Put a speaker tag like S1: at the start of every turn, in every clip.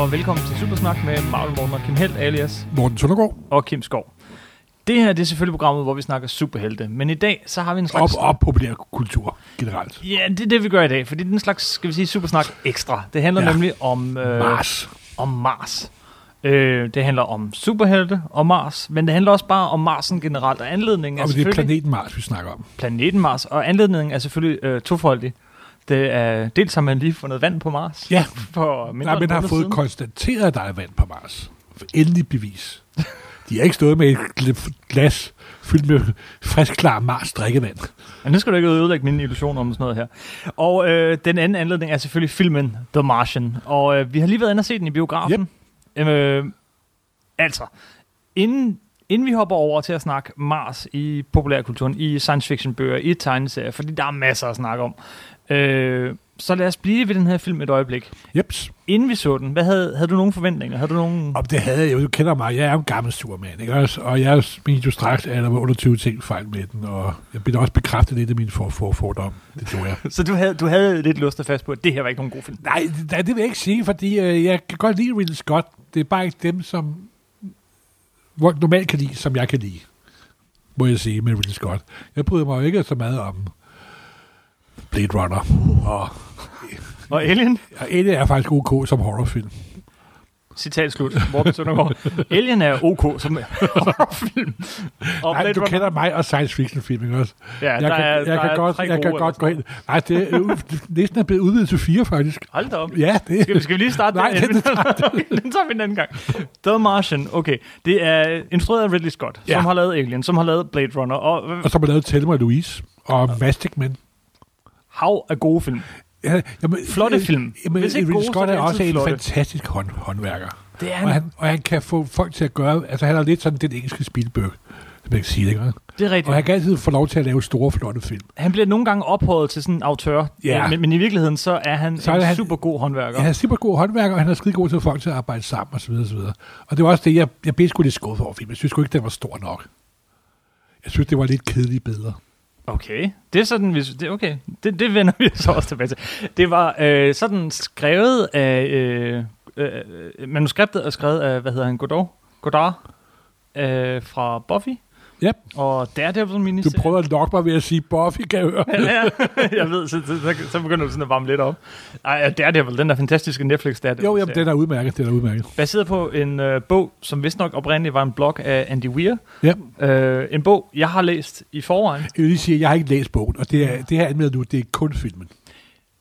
S1: og velkommen til Supersnak med Marvel Morten og Kim Helt alias
S2: Morten Søndergaard.
S1: og Kim Skov. Det her det er selvfølgelig programmet, hvor vi snakker superhelte, men i dag så har vi en
S2: Op,
S1: slags...
S2: op populær kultur generelt.
S1: Ja, det er det, vi gør i dag, fordi det er en slags, skal vi sige, Supersnak ekstra. Det handler ja. Nemlig om... Øh,
S2: Mars.
S1: Om Mars. Øh, det handler om superhelte og Mars, men det handler også bare om Marsen generelt, og anledningen er
S2: Og det er
S1: selvfølgelig...
S2: planeten Mars, vi snakker om.
S1: planeten Mars, og anledningen er selvfølgelig øh, tofoldig. Det er, dels har man lige fundet vand på Mars.
S2: Ja,
S1: For mindre
S2: Nej, men
S1: en
S2: har fået
S1: siden.
S2: konstateret, at der er vand på Mars. For endelig bevis. De har ikke stået med et gl- glas fyldt med frisk, klar Mars drikkevand.
S1: Men nu skal du ikke ødelægge mine illusioner om sådan noget her. Og øh, den anden anledning er selvfølgelig filmen The Martian. Og øh, vi har lige været inde og set den i biografen. Yep. Øh, altså, inden, inden vi hopper over til at snakke Mars i populærkulturen, i science fiction bøger, i tegneserier, fordi der er masser at snakke om. Øh, så lad os blive ved den her film et øjeblik.
S2: Jeps.
S1: Inden vi så den, hvad havde, havde du nogle forventninger? Havde du nogen...
S2: Og det havde jeg jo. Du kender mig. Jeg er jo en gammel Superman, ikke også? Og jeg mente jo straks, at der var under 20 ting fejl med den. Og jeg blev også bekræftet lidt af min for, for, fordom. Det gjorde jeg.
S1: Så du havde, du havde lidt lyst at fast på, at det her var ikke nogen god film.
S2: Nej, det, det vil jeg ikke sige, fordi øh, jeg kan godt lide Ridley Scott. Det er bare ikke dem, som normalt kan lide, som jeg kan lide. Må jeg sige med Ridley Scott. Jeg bryder mig jo ikke så meget om Blade Runner. Og,
S1: Og Alien?
S2: og Alien er faktisk OK som horrorfilm.
S1: Citat slut. Morten Søndergaard. Alien er ok som horrorfilm. Og
S2: Nej,
S1: Blade
S2: du
S1: Runner-
S2: kender mig og science fiction film, ikke også?
S1: Ja,
S2: jeg
S1: der
S2: kan,
S1: er,
S2: jeg
S1: der
S2: kan
S1: er
S2: godt,
S1: tre
S2: jeg kan godt gå ind. Nej, det er, øh, listen er blevet udvidet til fire, faktisk.
S1: Hold da op.
S2: Ja, det
S1: Skal, vi- skal vi lige starte
S2: Nej,
S1: den? okay, den tager vi en anden gang. The Martian, okay. Det er instrueret af Ridley Scott,
S2: Ja.
S1: som har lavet Alien, som har lavet Blade Runner, og
S2: Og så har lavet Thelma Louise og Mastic Men.
S1: Hav af gode film.
S2: Ja, jamen,
S1: Flotte
S2: øh,
S1: film.
S2: Jamen,
S1: Hvis ikke
S2: Ridley
S1: så er
S2: Scott
S1: de
S2: er også en
S1: flotte.
S2: fantastisk hånd, håndværker.
S1: Det er
S2: Og
S1: han.
S2: han, og han kan få folk til at gøre... Altså, han er lidt sådan den engelske Spielberg, som jeg kan sige det, ikke?
S1: Det er
S2: Og
S1: rigtigt.
S2: han kan altid få lov til at lave store, flotte film.
S1: Han bliver nogle gange ophøjet til sådan en autør,
S2: Ja.
S1: men, men i virkeligheden så er han
S2: Så er
S1: en
S2: han-
S1: super god håndværker.
S2: Han er super god håndværker, og han er skide god til at få folk til at arbejde sammen, osv. osv. Og det var også det, jeg, jeg blev sgu lidt skuffet over filmen. Jeg synes sgu ikke, den var stor nok. Jeg synes, det var lidt kedelige billeder.
S1: Okay, det er sådan, hvis, det, okay. Det, det vender vi så også tilbage til. Det var øh, sådan skrevet af, øh, øh, øh manuskriptet er skrevet af, hvad hedder han, Godard, Godard øh, fra Buffy.
S2: Ja.
S1: Og Daredevil
S2: Du
S1: miniserie.
S2: prøvede at lokke mig ved at sige, Buffy, kan jeg høre.
S1: ja, jeg ved, så, så, så, så begynder du sådan at varme lidt op. Ej, Daredevil, den der fantastiske Netflix Daredevil.
S2: Jo, jamen, den er udmærket, den er udmærket.
S1: Baseret på en øh, bog, som vist nok oprindeligt var en blog af Andy Weir.
S2: Ja.
S1: Øh, en bog, jeg har læst i forvejen.
S2: Jeg vil lige sige, at jeg har ikke læst bogen, og det, er, det her anmelder nu, det er kun filmen.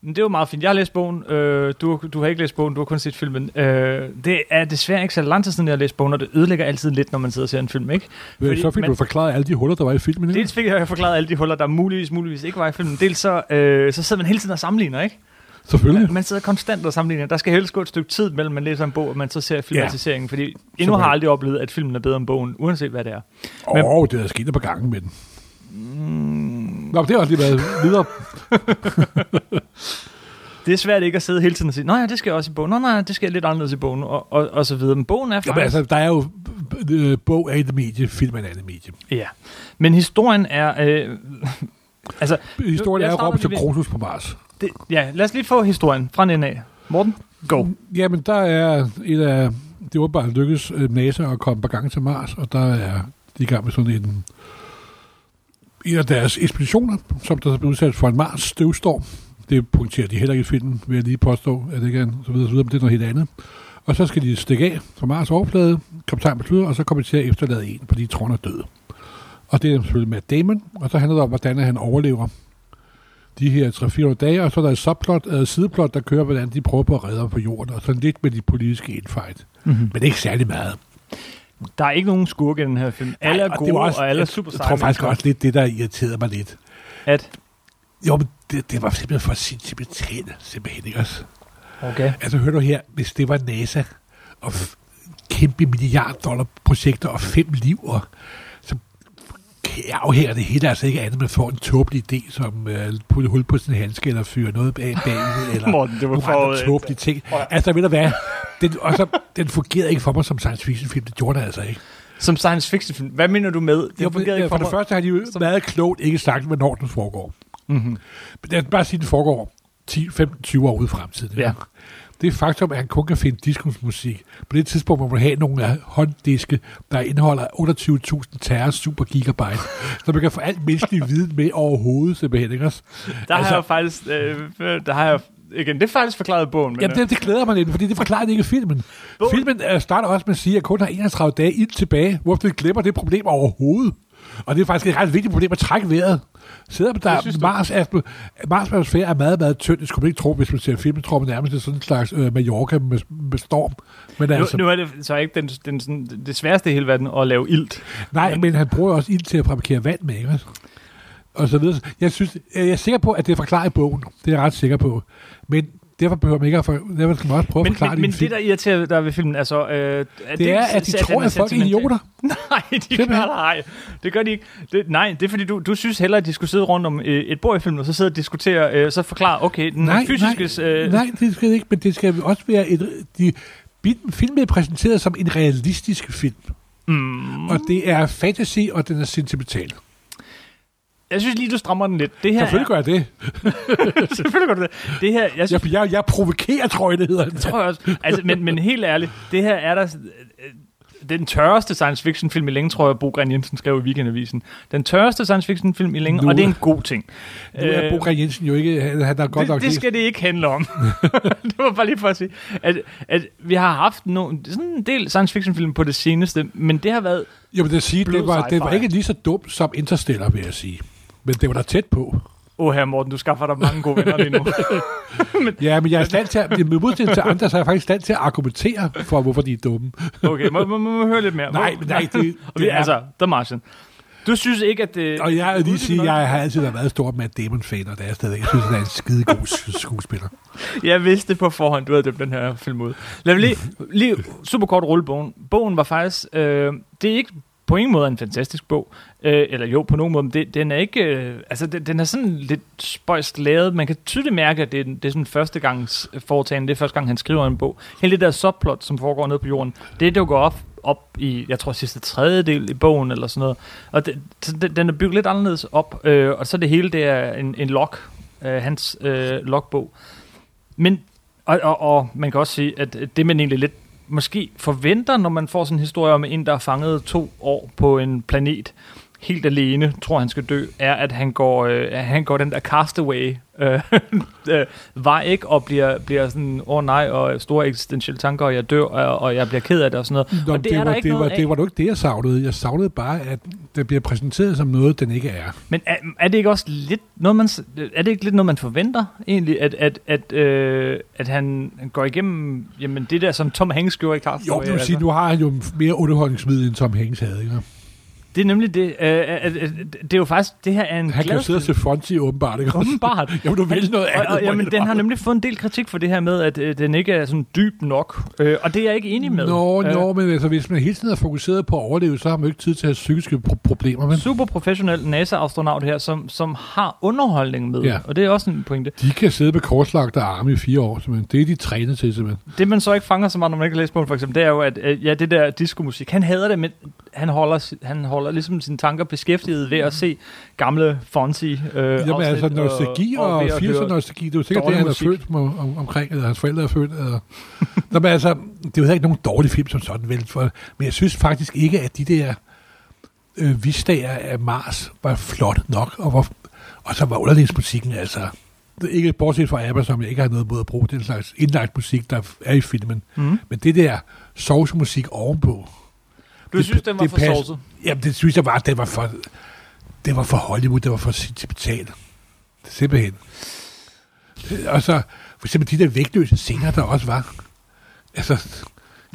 S1: Men det jo meget fint. Jeg har læst bogen. Øh, du, du har ikke læst bogen, du har kun set filmen. Øh, det er desværre ikke så lang tid siden, jeg har læst bogen, og det ødelægger altid lidt, når man sidder og ser en film, ikke?
S2: Fordi, så fik
S1: man-
S2: du forklaret alle de huller, der var i filmen. ikke?
S1: Dels fik jeg forklaret alle de huller, der muligvis, muligvis ikke var i filmen. Dels så, øh, så sidder man hele tiden og sammenligner, ikke?
S2: Selvfølgelig.
S1: Man sidder konstant og sammenligner. Der skal helst gå et stykke tid, mellem man læser en bog, og man så ser filmatiseringen, fordi endnu har jeg aldrig oplevet, at filmen er bedre end bogen, uanset hvad det er.
S2: Åh, oh, det er sket et par gange med den.
S1: Mm,
S2: Nå, det har også lige været videre.
S1: det er svært ikke at sidde hele tiden og sige, nej, det skal jeg også i bogen. Nå, nej, det skal lidt anderledes i bogen, og, og, og så videre. Men bogen er faktisk...
S2: Jamen, altså, der er jo øh, bog af et medie, film af et andet medie.
S1: Ja, men historien er... Øh, altså,
S2: Historien
S1: Jeg
S2: er Robinson Crusoe på Mars.
S1: det, ja, lad os lige få historien fra den af. Morten, go.
S2: Jamen, der er et af... Det er åbenbart lykkedes øh, NASA at komme på gang til Mars, og der er de er i gang med sådan en, en af deres ekspeditioner, som der er blevet udsat for en Mars støvstorm. Det punkterer de heller ikke i filmen, vil jeg lige påstå, at det ikke er så videre, så videre, men det er noget helt andet. Og så skal de stikke af fra Mars overflade, kaptajn beslutter, og så kommer de til at efterlade en, fordi de tror, han er død. Og det er selvfølgelig Matt Damon, og så handler det om, hvordan han overlever de her 3-4 dage, og så er der et subplot, et sideplot, der kører, hvordan de prøver på at redde ham på jorden, og så lidt med de politiske infight.
S1: Mm-hmm.
S2: Men ikke særlig meget.
S1: Der er ikke nogen skurke i den her film. Alle er
S2: og
S1: gode,
S2: var også,
S1: og alle er
S2: jeg,
S1: super
S2: Jeg
S1: seje
S2: tror faktisk også lidt det, der irriterede mig lidt.
S1: At,
S2: Jo, men det, det var simpelthen for sentimentalt, simpelthen ikke også.
S1: okay.
S2: Altså, hør du her, hvis det var NASA, og kæmpe milliard dollar projekter og fem liv, og så afhænger det hele altså ikke andet, man får en tåbelig idé, som øh, putte hul på sin handske, eller fyre noget bag, bagud, eller
S1: Morten, det var
S2: nogle
S1: for...
S2: andre tåbelige ting. Altså, ved du hvad? Den, og så, den fungerede ikke for mig som science fiction film. Det gjorde den altså ikke.
S1: Som science fiction film. Hvad mener du med? Det
S2: Jo,
S1: fungerede
S2: for,
S1: ikke
S2: for det
S1: mig.
S2: første har de jo
S1: Som-
S2: meget klogt ikke sagt, hvornår den foregår.
S1: Mm-hmm.
S2: Men lad os bare sige, at den foregår 10, 15, 20 år ude i fremtiden.
S1: Ja.
S2: det faktum, at han kun kan finde diskusmusik. På det tidspunkt må man have nogle hånddiske, der indeholder 28.000 terror super gigabyte. så man kan få alt menneskelig viden med overhovedet, simpelthen. Ikke?
S1: Der altså, har jeg faktisk... Øh, der har jeg igen, det er faktisk forklaret i bogen. Men,
S2: Jamen, det, det glæder mig lidt, fordi det forklarer ikke i filmen. Bogen. Filmen uh, starter også med at sige, at kun har 31 dage ind tilbage, hvorfor det glemmer det problem overhovedet. Og det er faktisk et ret vigtigt problem at trække vejret. Selvom der Mars, atmo, Mars atmosfære er meget, meget tynd. Det skulle man ikke tro, hvis man ser filmen, tror man nærmest, det er sådan en slags øh, Mallorca med, med storm.
S1: Men nu, altså, nu er det så ikke den, den, sådan, det sværeste i hele verden at lave ilt.
S2: Nej, men, men han bruger også ild til at fabrikere vand med, ikke? Og så videre. Jeg, synes, jeg er sikker på, at det er forklaret i bogen. Det er jeg ret sikker på. Men Derfor behøver man ikke at for, derfor skal man også prøve
S1: men,
S2: at forklare
S1: men, det. Men det, der irriterer der ved filmen, altså... Øh,
S2: det, det er, at de tror, at folk er idioter.
S1: nej, de gør, nej, det gør de ikke. Det, nej, det er fordi, du, du synes hellere, at de skulle sidde rundt om øh, et bord i filmen, og så sidde og diskutere, øh, så forklare, okay, den nej, fysiske...
S2: Nej, øh, nej, det skal det ikke, men det skal også være et... De, filmen er præsenteret som en realistisk film. Mm. Og det er fantasy, og den er sentimental.
S1: Jeg synes lige, du strammer den lidt. Det her
S2: Selvfølgelig gør jeg det.
S1: Selvfølgelig gør du det. det her,
S2: jeg, synes, jeg, jeg, jeg provokerer, tror jeg, det hedder. Det
S1: tror jeg også. Altså, men, men helt ærligt, det her er der den tørreste science fiction film i længe, tror jeg, Bo Gren Jensen skrev i Weekendavisen. Den tørreste science fiction film i længe, nu, og det er en god ting.
S2: Nu er Bo Gren Jensen jo ikke, han er godt
S1: det,
S2: nok
S1: Det skal det ikke handle om. det var bare lige for at sige, at, at vi har haft no, sådan en del science fiction film på det seneste, men det har været
S2: Jo, men det, sige, det, var, det var ikke lige så dumt som Interstellar, vil jeg sige. Men det var da tæt på.
S1: Åh, her Morten, du skaffer dig mange gode venner lige nu.
S2: men, ja, men jeg er stand til at, med modsætning til andre, så er jeg faktisk stand til at argumentere for, hvorfor de er dumme.
S1: okay, må, må, må, høre lidt mere.
S2: Nej, nej, det,
S1: det er... Altså, The Martian. Du synes ikke, at det...
S2: Og jeg vil lige sige, at jeg har altid været stor med Damon-fan, og det er stadig. Jeg synes, han er en skide god skuespiller.
S1: jeg vidste på forhånd, du havde dømt den her film ud. Lad mig lige, lige super kort rulle bogen. Bogen var faktisk... Øh, det er ikke på ingen måde en fantastisk bog. Øh, eller jo, på nogen måde, men det, den er ikke... Øh, altså, den, den er sådan lidt spøjst lavet. Man kan tydeligt mærke, at det, er, det er sådan første gangs øh, foretagende. Det er første gang, han skriver en bog. Hele det der subplot, som foregår nede på jorden, det dukker op op i, jeg tror, sidste tredjedel i bogen, eller sådan noget. Og det, den, den er bygget lidt anderledes op, øh, og så det hele, det er en, en log, øh, hans øh, logbog. Men, og, og, og man kan også sige, at det man egentlig lidt måske forventer, når man får sådan en historie om en, der er fanget to år på en planet, helt alene, tror han skal dø, er, at han går, øh, han går den der castaway øh, øh, vej ikke, og bliver, bliver sådan, åh oh, nej, og store eksistentielle tanker, og jeg dør, og, og jeg bliver ked af det og sådan noget.
S2: Nå,
S1: og
S2: det, det, var, det, var, det var ikke det, jeg savnede. Jeg savnede bare, at det bliver præsenteret som noget, den ikke er.
S1: Men er, er det ikke også lidt noget, man, er det ikke lidt noget, man forventer egentlig, at, at, at, øh, at han går igennem jamen, det der, som Tom Hanks gjorde i Castaway?
S2: Jo, det vil sige, altså? nu har han jo mere underholdningsmiddel, end Tom Hanks havde, ikke?
S1: Det er nemlig det. Øh, øh, øh, det er jo faktisk, det her er en
S2: Han kan sidde og se Fonzie åbenbart, ikke?
S1: Åbenbart.
S2: jamen, du vil noget andet. Og,
S1: og, jamen, den har nemlig fået en del kritik for det her med, at øh, den ikke er sådan dyb nok. Øh, og det er jeg ikke enig med.
S2: Nå, øh, nå, men altså, hvis man hele tiden er fokuseret på at overleve, så har man jo ikke tid til at have psykiske pro- problemer. Men.
S1: Super professionel NASA-astronaut her, som, som har underholdning med. Ja. Og det er også en pointe.
S2: De kan sidde med korslagte arme i fire år, simpelthen. Det er de trænet til, simpelthen.
S1: Det, man så ikke fanger så meget, når man ikke læser på for eksempel, det er jo, at øh, ja, det der diskomusik, han hader det, men han holder, han holder ligesom sine tanker beskæftiget ved at se gamle Fonzie øh,
S2: Jamen altså nostalgi og, og 80'er nostalgi, det er jo sikkert det, han er født med, om, omkring, eller hans forældre er født. Eller. Nå, men altså, det er jo ikke nogen dårlig film som sådan, vel? For, men jeg synes faktisk ikke, at de der øh, visdager af Mars var flot nok, og, hvor, og så var underlægsmusikken altså ikke bortset fra ABBA, som jeg ikke har noget mod at bruge, den slags indlagt musik, der er i filmen. Mm. Men det der sovsmusik ovenpå,
S1: du det, synes, den var for sovset?
S2: Jamen, det synes jeg bare, det var for, det var for Hollywood, det var for sentimentalt. Simpelthen. Og så, for eksempel de der vægtløse scener, der også var. Altså,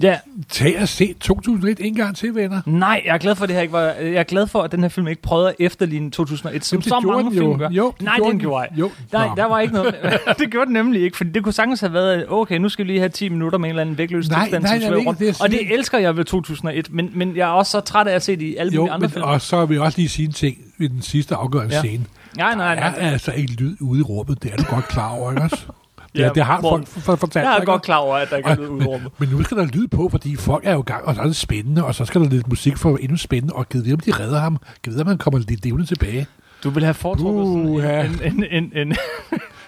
S1: Ja.
S2: Tag og se 2001 en gang til, venner.
S1: Nej, jeg er glad for, at det her ikke var... Jeg er glad for, at den her film ikke prøvede at efterligne 2001, som så mange film
S2: jo. gør. Jo,
S1: det Nej, den gjorde jeg. Jo. Nej, der var ikke noget... det gjorde den nemlig ikke, for det kunne sagtens have været, okay, nu skal vi lige have 10 minutter med en eller anden vægtløs nej, tilstand, nej, som rundt. Det og det elsker jeg ved 2001, men, men jeg er også så træt af at se det i alle jo, andre men, film.
S2: Og så vil jeg også lige sige en ting ved den sidste afgørende
S1: ja.
S2: scene.
S1: Nej, nej, nej.
S2: Der er altså ikke lyd ude i rummet, det er du godt klar over, ikke også? Ja, det har folk for, fortalt.
S1: Jeg er godt klar over, at der ikke er lyd ud
S2: men, nu skal der lyd på, fordi folk er jo i gang, og så er det spændende, og så skal der lidt musik for endnu spændende, og givet om de redder ham, givet om han kommer lidt levende tilbage.
S1: Du vil have foretrukket uh, sådan en, en, en, en,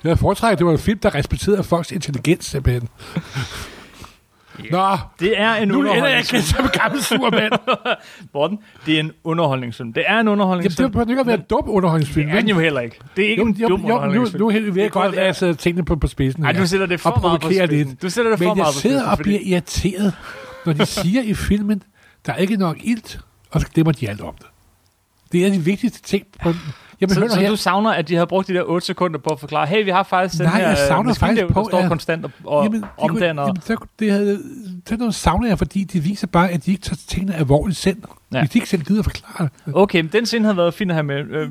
S2: Jeg foretrækker, det var en film, der respekterede folks intelligens, simpelthen. Nå,
S1: Det er en
S2: nu ender jeg igen som gammel sur mand.
S1: Morten, det er en underholdningsfilm. Det er en
S2: Jamen,
S1: underholdningsfilm.
S2: det bør ikke at være en dum underholdningsfilm.
S1: det er den jo heller ikke. Det er ikke
S2: Jo,
S1: en
S2: jo,
S1: dum
S2: jo, nu,
S1: underholdningsfilm.
S2: nu
S1: Det er
S2: jeg godt
S1: kun-
S2: at sætte tingene på, på spidsen.
S1: Ej,
S2: her.
S1: du sætter det for
S2: Og
S1: meget på spidsen.
S2: lidt.
S1: Du sætter det for
S2: Men jeg
S1: meget på
S2: sidder
S1: spidsen,
S2: og
S1: fordi-
S2: bliver irriteret, når de siger i filmen, der er ikke nok ilt, og så glemmer de alt om det. Det er de vigtigste ting. På, jamen,
S1: Så,
S2: hør nu
S1: så
S2: her.
S1: du savner, at de havde brugt de der 8 sekunder på at forklare, hey, vi har faktisk den
S2: Nej,
S1: her
S2: jeg savner
S1: maskindæv,
S2: faktisk på,
S1: der står
S2: at-
S1: konstant og, og
S2: Jamen, de kunne-
S1: omdanner.
S2: Jamen, der, det, havde, det noget savner jeg, fordi de viser bare, at de ikke tager tingene alvorligt selv.
S1: Ja.
S2: Hvis de ikke selv gider at forklare det.
S1: Okay, men den scene havde været fin at have med. Øh,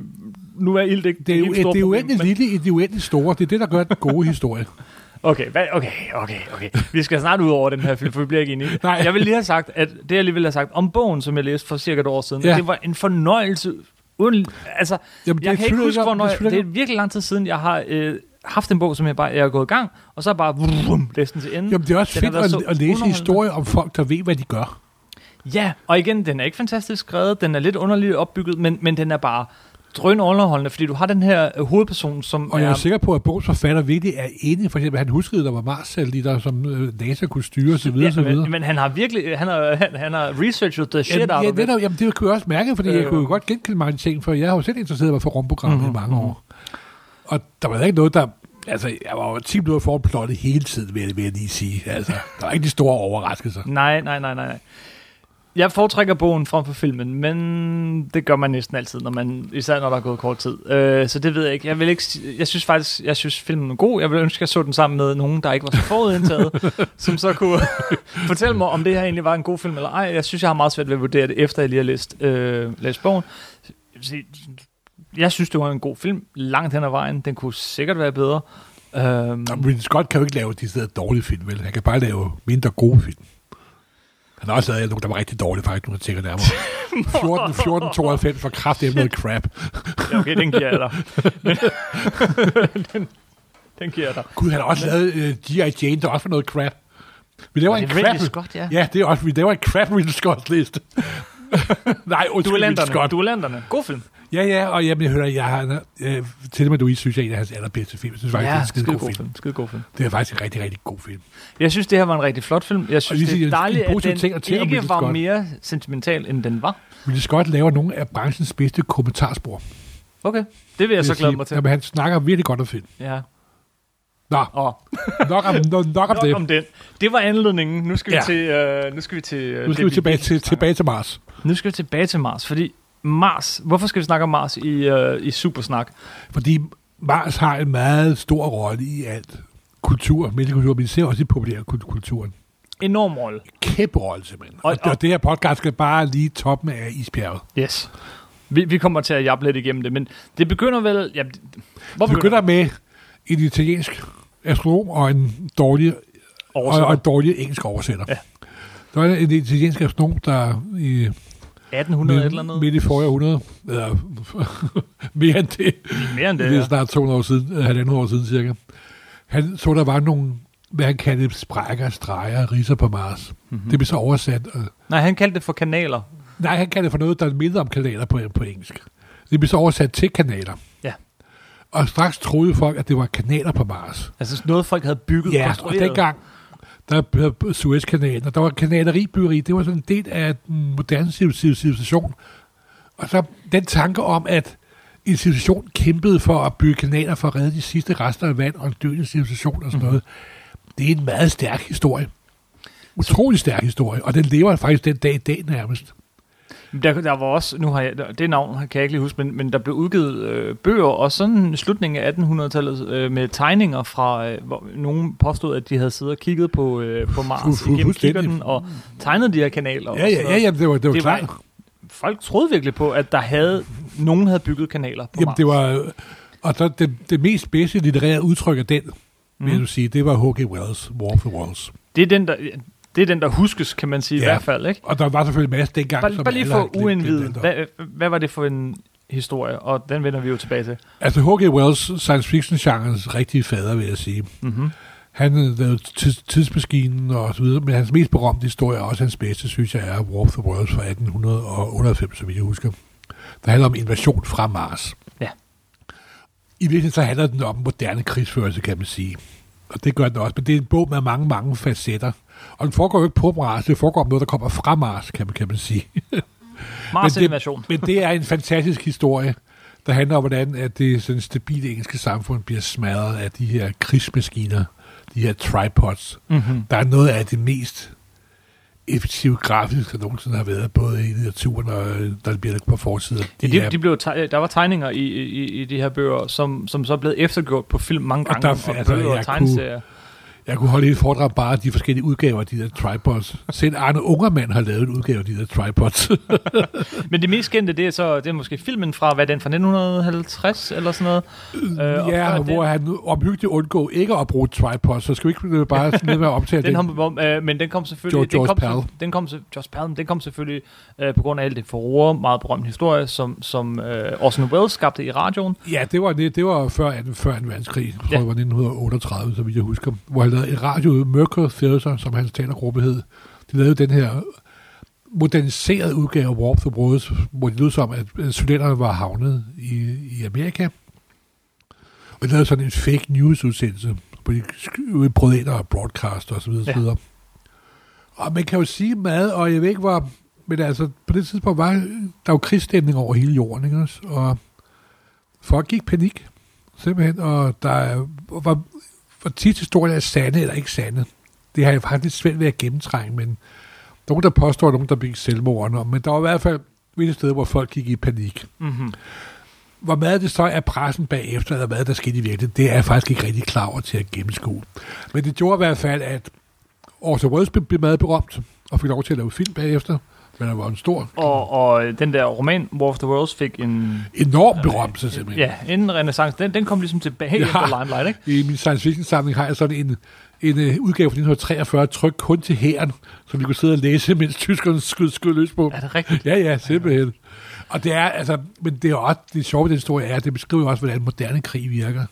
S1: nu er ild ikke
S2: Det er jo
S1: store
S2: det er uendeligt
S1: men-
S2: lille i det uendeligt store. Det er det, der gør den gode historie.
S1: Okay, hvad, okay, okay, okay. Vi skal snart ud over den her film, for vi bliver ikke enige.
S2: Nej.
S1: Jeg vil lige have sagt, at det jeg lige ville have sagt om bogen, som jeg læste for cirka et år siden,
S2: Ja.
S1: det var en fornøjelse. Uden, altså,
S2: Jamen,
S1: jeg
S2: det
S1: kan ikke huske, hvornår...
S2: Det
S1: Jeg, det
S2: jeg
S1: er virkelig lang tid siden, jeg har øh, haft en bog, som jeg bare jeg er gået i gang, og så bare vrum, læst den til ende.
S2: Jamen, det er også
S1: Den
S2: fedt at, at læse historier om folk, der ved, hvad de gør.
S1: Ja, og igen, den er ikke fantastisk skrevet, den er lidt underligt opbygget, men, men den er bare drøn underholdende, fordi du har den her øh, hovedperson, som
S2: Og jeg er
S1: er...
S2: sikker på, at bogens forfatter virkelig er enig. For eksempel, han huskede, der var Mars-satellitter, som øh, NASA kunne styre osv.
S1: Ja,
S2: osv.
S1: men, men han har virkelig, han har, han, han har researchet the shit
S2: Jamen,
S1: out
S2: ja,
S1: of
S2: netop, jamen, det kunne jeg også mærke, fordi øh. jeg kunne jo godt genkende mange ting, for jeg har jo selv interesseret mig for rumprogrammet
S1: Mhm,
S2: mm-hmm. i mange år. Og der var ikke noget, der... Altså, jeg var jo 10 minutter foran plottet hele tiden, vil jeg, vil jeg lige sige. Altså, der var ikke de store overraskelser.
S1: Nej, nej, nej, nej. Jeg foretrækker bogen frem for filmen, men det gør man næsten altid, når man, især når der er gået kort tid. Øh, så det ved jeg ikke. Jeg, vil ikke. jeg synes faktisk, jeg synes filmen er god. Jeg vil ønske, at jeg så den sammen med nogen, der ikke var så forudindtaget, som så kunne fortælle mig, om det her egentlig var en god film eller ej. Jeg synes, jeg har meget svært ved at vurdere det, efter jeg lige har læst, øh, læst bogen. Jeg synes, det var en god film. Langt hen ad vejen. Den kunne sikkert være bedre. Øhm,
S2: Ridley Scott kan jo ikke lave de steder dårlige film, vel? Han kan bare lave mindre gode film. Han har også lavet nogle, der var rigtig dårlige, faktisk, når man tænker nærmere. 14, 14 92 for kraft det er noget crap.
S1: Ja, okay, den giver jeg dig. Den, den giver jeg dig.
S2: Gud, han har også lavet uh, G.I. Jane, der også var noget crap. Vi laver
S1: Og
S2: en
S1: det
S2: crap.
S1: Ridley Scott, ja.
S2: Ja, det er også, vi laver en crap Ridley Scott liste. Nej, undskyld, Ridley. Scott.
S1: Duellanterne. God film.
S2: Ja, ja, og jeg hører, jeg har, øh, til med Louise synes jeg er en af hans allerbedste film. Jeg synes faktisk, det er en skide god film.
S1: film. Skide god film.
S2: Det er faktisk en rigtig, rigtig god film.
S1: Jeg synes, det her var en rigtig flot film. Jeg synes, det er dejligt, at den
S2: ting at
S1: ikke var
S2: Scott.
S1: mere sentimental, end den var.
S2: Ridley Scott laver nogle af branchens bedste kommentarspor.
S1: Okay, det vil jeg så
S2: vil
S1: glæde
S2: sige.
S1: mig til.
S2: Jamen, han snakker virkelig godt om film.
S1: Ja.
S2: Nå,
S1: Og
S2: nok om, nok, nok om
S1: nok
S2: det.
S1: om den. Det var anledningen. Nu skal vi
S2: Ja.
S1: til... Øh, nu skal vi til... Øh,
S2: Nu skal
S1: det,
S2: vi tilbage til, tilbage til Mars.
S1: Nu skal vi tilbage til Mars, fordi Mars... Hvorfor skal vi snakke om Mars i, øh, i Supersnak?
S2: Fordi Mars har en meget stor rolle i alt kultur, menneskekultur, men især også i populærkulturen.
S1: Enorm rolle.
S2: Kæmpe rolle simpelthen.
S1: Og-
S2: Og, og, og det her podcast skal bare lige toppen af isbjerget.
S1: Yes. Vi, vi kommer til at jappe lidt igennem det, men det begynder vel... Ja, det- hvor
S2: Vi begynder med en italiensk astronom og en dårlig, og,
S1: Oversætter.
S2: og en dårlig engelsk oversætter.
S1: Ja.
S2: Der var en italiensk astronom, der i
S1: 1800 et eller andet.
S2: midt i forrige århundrede, eller mere end det,
S1: Mere end
S2: det,
S1: det,
S2: er
S1: ja.
S2: snart 200 år siden, øh, halvandet år siden cirka. Han så, der var nogle, hvad han kaldte sprækker, streger, riser på Mars.
S1: Mhm.
S2: Mm-hmm. Det blev så oversat. Øh,
S1: Nej, han kaldte det for kanaler.
S2: nej, han kaldte det for noget, der mindede om kanaler på, på engelsk. Det blev så oversat til kanaler.
S1: Ja.
S2: Og straks troede folk, at det var kanaler på Mars.
S1: Altså noget, folk havde bygget
S2: Ja, og
S1: konstrueret.
S2: dengang, der blev Suezkanalen, og der var kanaleribyggeri, det var sådan en del af den moderne civ- civ- civilisation. Og så den tanke om, at en civilisation kæmpede for at bygge kanaler for at redde de sidste rester af vand og en døende civilisation og sådan
S1: Mhm.
S2: noget, det er en meget stærk historie. Utrolig stærk historie, og den lever faktisk den dag i dag nærmest.
S1: Der, der var også, nu har jeg, det navn kan jeg ikke lige huske, men, men der blev udgivet øh, bøger, og sådan slutningen af 1800-tallet øh, med tegninger fra, øh, hvor nogen påstod, at de havde siddet og kigget på, øh, på Mars
S2: Fu- fu-
S1: igennem kikkerten og tegnet de her kanaler.
S2: Ja, ja, ja, ja det var, det var
S1: Det var-
S2: klart.
S1: Folk troede virkelig på, at der havde, nogen havde bygget kanaler på
S2: Jamen,
S1: Mars.
S2: det var, og så det, det mest bedste litterære udtryk af den, mm. vil
S1: Mhm.
S2: jeg sige, det var H.G. Wells, War of the Worlds.
S1: det, er den, der, det er den, der huskes, kan man sige ja. i hvert fald. Ikke?
S2: Og der var selvfølgelig en masse dengang,
S1: Bare,
S2: som
S1: bare lige for uindvidet, hvad, hvad var det for en historie? Og den vender vi jo tilbage til.
S2: Altså H.G. Wells, science fiction-genrens rigtige fader, vil jeg sige.
S1: Mm-hmm.
S2: Han havde lavet tids, tidsmaskinen og så videre, men hans mest berømte historie, og også hans bedste, synes jeg, er War of the Worlds fra 1898, som jeg husker. Der handler om invasion fra Mars.
S1: Ja.
S2: i virkeligheden så handler den om moderne krigsførelse, kan man sige. Og det gør den også, men det er en bog med mange, mange facetter. Og den foregår jo ikke på Mars, det foregår om noget, der kommer fra Mars, kan man, kan man sige.
S1: Mars
S2: men, det, men det er en fantastisk historie, der handler om, hvordan at det sådan stabile engelske samfund bliver smadret af de her krigsmaskiner, de her tripods.
S1: Mm-hmm.
S2: Der er noget af det mest effektive grafisk, der nogensinde har været, både i litteraturen og der bliver det på forsiden.
S1: De, de, de blev teg- der var tegninger i, i, i de her bøger, som, som så er blevet eftergjort på film mange
S2: Og
S1: gange,
S2: der-
S1: og,
S2: altså,
S1: bøger og tegneserier.
S2: Jeg kunne holde et foredrag bare af de forskellige udgaver af de der tripods. Selv Arne Ungermand har lavet en udgave af de der tripods.
S1: Men det mest kendte, det er så det er måske filmen fra, hvad er den, fra 1950 eller sådan noget? Øh,
S2: ja, hvor han omhyggeligt undgå ikke at bruge tripods, så skal vi ikke bare lidt med at omtale
S1: Den,
S2: den.
S1: kom, øh, men den kom selvfølgelig...
S2: George-
S1: den kom, Den kom, George Pell, den kom selvfølgelig øh, på grund af alt det forroer, meget berømt historie, som, som øh, Orson Welles skabte i radioen.
S2: Ja, det var, det, det var før, før en verdenskrig. Jeg tror,
S1: Ja.
S2: det var 1938, så vidt jeg husker. Hvor han en radio, Mercury Theatre, som hans talergruppe hed. De lavede den her moderniserede udgave af War of the Worlds, hvor det lød som, at soldaterne var havnet i, i Amerika. Og de lavede sådan en fake news udsendelse, hvor de brød og broadcast og så videre.
S1: Ja.
S2: Og man kan jo sige meget, og jeg ved ikke, hvor... Men altså, på det tidspunkt var der jo krigsstemning over hele jorden, ikke også? Og folk gik panik, simpelthen, og der er- var, var tit historier er sande eller ikke sande. Det har jeg faktisk svært ved at gennemtrænge, men nogen, der påstår, at nogen, der begik selvmord, men der var i hvert fald visse steder, hvor folk gik i panik.
S1: Mm-hmm.
S2: Hvor meget det så er pressen bagefter, eller hvad der skete i virkeligheden, det er jeg faktisk ikke rigtig klar over til at gennemskue. Men det gjorde i hvert fald, at Orson Welles blev blev meget berømt, og fik lov til at lave film bagefter, men der var en stor,
S1: Og, og den der roman, War of the Worlds, fik en...
S2: enorm berømmelse simpelthen.
S1: Ja, en renaissance. Den, den kom ligesom tilbage
S2: Ja.
S1: efter Limelight, ikke?
S2: I min science fiction samling har jeg sådan en, en uh, udgave fra 1943, trykt kun til hæren, som vi kunne sidde og læse, mens tyskerne skød, skød løs på.
S1: Er det rigtigt?
S2: Ja, ja, simpelthen. Og det er, altså, men det er også, det sjove ved den historie er, at det beskriver jo også, hvordan moderne krig virker.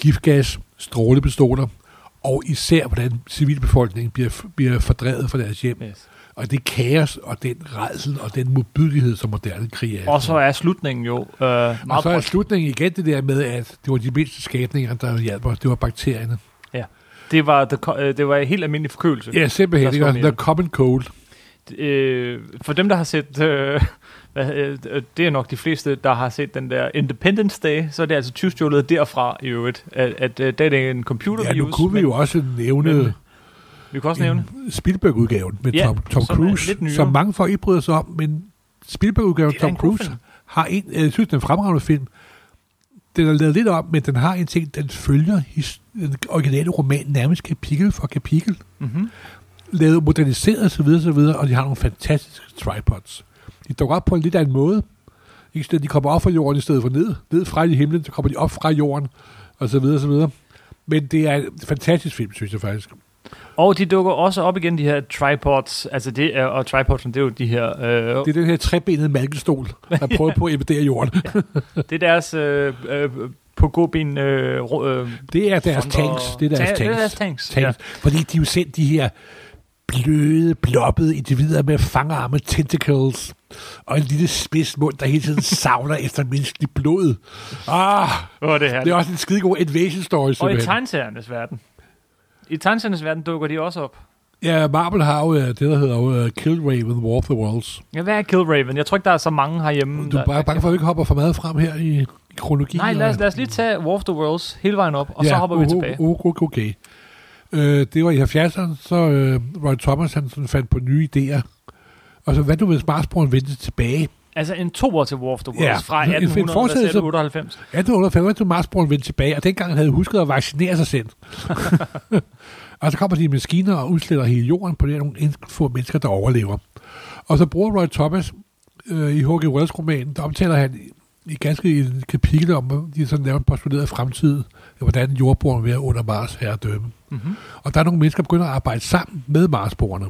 S2: Giftgas, strålepistoler, og især, hvordan civilbefolkningen bliver, bliver fordrevet fra deres hjem.
S1: Yes.
S2: Og det kaos, og den redsel, og den modbydelighed, som moderne krig er.
S1: Og så er slutningen jo øh, meget
S2: og så er slutningen igen det der med, at det var de mindste skabninger, der hjalp os. Det var bakterierne.
S1: Det var, the, øh, det var en helt almindelig forkølelse.
S2: Ja, simpelthen. Ikke?
S1: står
S2: The common cold.
S1: øh, for dem, der har set, øh, øh, det er nok de fleste, der har set den der Independence Day, så er det altså tyvstjålet derfra i øvrigt, at, at øh, det er en computervirus.
S2: Ja, nu kunne vi
S1: men
S2: jo også nævne
S1: men- Vi kan også nævne.
S2: en Spielberg-udgaven med
S1: Ja,
S2: Tom, Tom
S1: som
S2: Cruise, som mange folk ikke bryder sig om, men Spielberg-udgaven
S1: er
S2: Tom Cruise
S1: film.
S2: har en, jeg synes, den en fremragende film. Den er lavet lidt om, men den har en ting, den følger his, den originale roman nærmest kapitel for kapitel.
S1: Mm-hmm.
S2: Lavet moderniseret osv. osv. Og de har nogle fantastiske tripods. De dukker op på en lidt anden måde. Ikke? De kommer op fra jorden i stedet for ned. Ned fra i himlen, så kommer de op fra jorden, og så videre, og så videre. Men det er en fantastisk film, synes jeg faktisk.
S1: Og de dukker også op igen, de her tripods. Altså det er, og tripods, det er jo de her... Øh,
S2: Det er den her trebenede malkestol, der prøver på at invadere jorden.
S1: det er deres øh, øh, på gåben... Øh, øh,
S2: Det er deres tanks. Det er deres
S1: Ta-
S2: tanks.
S1: Det er deres tanks.
S2: tanks.
S1: Ja.
S2: Fordi de er jo sendt de her bløde, bloppede individer med fangarme tentacles og en lille spids mund, der hele tiden savler efter menneskeligt blod. Ah,
S1: Åh, det er
S2: det er også en skidegod invasion story,
S1: Og i
S2: simpelthen.
S1: tegneseriernes verden. I tegneseriernes verden dukker de også op.
S2: Ja, Marvel har jo øh, det, der hedder jo, uh, Killraven, War of the Worlds.
S1: Ja, hvad er Killraven? Jeg tror ikke, der er så mange herhjemme.
S2: Du er bare bange for, at vi ikke hopper for meget frem her i, i kronologien.
S1: Nej, lad os, lad os lige tage War of the Worlds hele vejen op, og så hopper vi tilbage.
S2: Okay, okay. Øh, det var i 70'erne, så øh, Roy Thomas han sådan fandt på nye idéer. Og så hvad nu hvis Marsbroren vendte tilbage?
S1: Altså en toer til War of the Worlds
S2: Ja,
S1: fra
S2: en- en
S1: 1800
S2: fortsættelse-
S1: til 98.
S2: 1898 til Marsbroren vendte tilbage, og dengang havde husket at vaccinere sig selv. og så kommer de maskiner og udsletter hele jorden på det nogle en- få mennesker, der overlever. Og så bruger Roy Thomas øh, i H.G. Wells roman, der omtaler han i, ganske et kapitel om, de sådan laver en postuleret fremtid, hvordan jordboren vil være under Mars herredømme.
S1: Mm-hmm.
S2: Og der er nogle mennesker, der begynder at arbejde sammen med Marsborerne.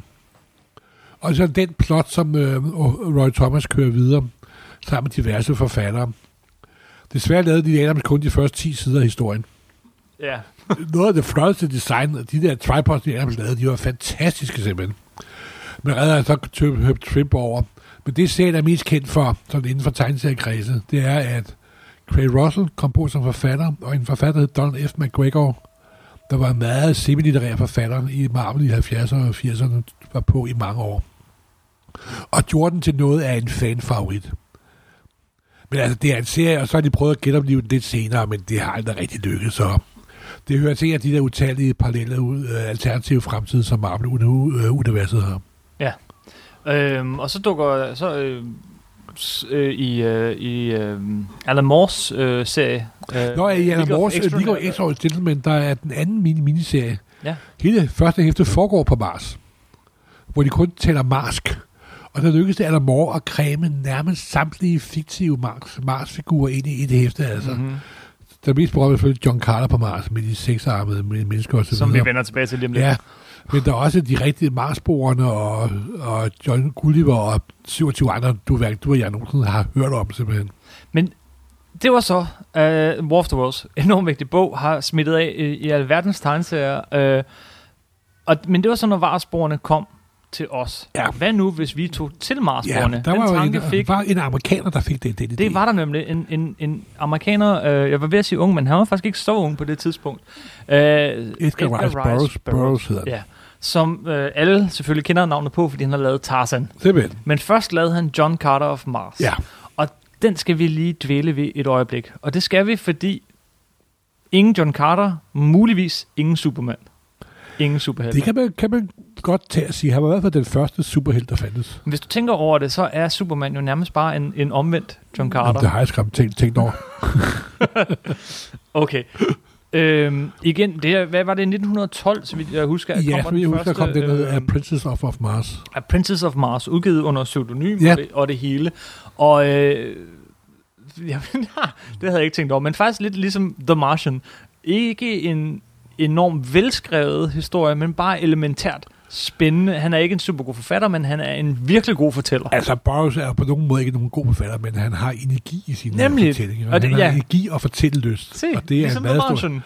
S2: Og så den plot, som øh, Roy Thomas kører videre, sammen med diverse forfattere. Desværre lavede de Adams kun de første 10 sider af historien.
S1: Ja.
S2: Noget af det flotteste design, de der tripods, de Adams lavede, de var fantastiske simpelthen. Men redder jeg så Herb Trimp over. Men det serien er mest kendt for, sådan inden for tegneseriekredse, det er, at Craig Russell kom på som forfatter, og en forfatter hed Donald F. McGregor, der var en meget semilitterær forfatter i Marvel i 70'erne og 80'erne, var på i mange år. Og gjorde den til noget af en fanfavorit. Men altså, det er en serie, og så har de prøvet at genopleve den lidt senere, men det har aldrig rigtig lykkedes, så det hører til at de der utallige parallelle ud, øh, alternative fremtid, som Marvel-universet har.
S1: Ja. Øhm, og så dukker så øh, øh, i, øh, i øh, Alan Moores øh, serie. Øh,
S2: Nå, i Alan Moores
S1: Extraordinary-
S2: League of Extraordinary Gentlemen, der er den anden mini miniserie.
S1: Ja.
S2: Hele første hæfte foregår på Mars, hvor de kun taler marsk. Og der lykkedes det Alan Moore at kræme nærmest samtlige fiktive Mars, Mars-figurer ind i et hæfte. Altså. Mm-hmm. Der er mest berømt selvfølgelig John Carter på Mars med de seksarmede mennesker og så
S1: Som vi vender tilbage til lige om lidt.
S2: Ja, men der er også de rigtige Marsborerne og, og John Gulliver og 27 andre, du, du og jeg nogensinde har hørt om simpelthen.
S1: Det var så uh, War of the Worlds, en enormt vigtig bog, har smittet af i, i alverdens tegneserier. Uh, og, men det var så, når Varsborene kom til os.
S2: Ja.
S1: Hvad nu, hvis vi tog til
S2: Ja,
S1: Marsborene?
S2: der
S1: Den
S2: var jo
S1: tanke
S2: en,
S1: fik,
S2: var en amerikaner, der fik det, den idé.
S1: det var der nemlig. En, en, en amerikaner, øh, jeg var ved at sige ung, men han var faktisk ikke så ung på det tidspunkt. Øh,
S2: Edgar Rice Burroughs, Burroughs hedder.
S1: Ja, som øh, alle selvfølgelig kender navnet på, fordi han har lavet Tarzan.
S2: Simpelthen.
S1: Men først lavede han John Carter of Mars.
S2: Ja.
S1: Og den skal vi lige dvæle ved et øjeblik. Og det skal vi, fordi ingen John Carter, muligvis ingen Superman. Ingen superhelte.
S2: Det kan man, kan man godt tage at sige. Han var i hvert fald den første superhelt, der fandtes.
S1: Hvis du tænker over det, så er Superman jo nærmest bare en, en omvendt John Carter.
S2: Jamen, det har jeg skræmt tænkt, tænkt over.
S1: Okay. Øhm, igen, det er, hvad var det, 1912, så vidt jeg husker, at
S2: ja, så jeg husker, der kom den
S1: øh,
S2: øh, af Princess of, of Mars.
S1: A Princess of Mars, udgivet under pseudonym
S2: Ja.
S1: og, det, og det hele. Og øh, jamen, det havde jeg ikke tænkt over, men faktisk lidt ligesom The Martian. Ikke en enormt velskrevet historie, men bare elementært spændende. Han er ikke en super god forfatter, men han er en virkelig god fortæller.
S2: Altså, Burroughs er på nogen måde ikke nogen god forfatter, men han har energi i sine
S1: Nemlig.
S2: fortællinger.
S1: Og det-
S2: han har
S1: ja.
S2: energi og fortællelyst.
S1: Se,
S2: og det er
S1: ligesom
S2: en meget stor...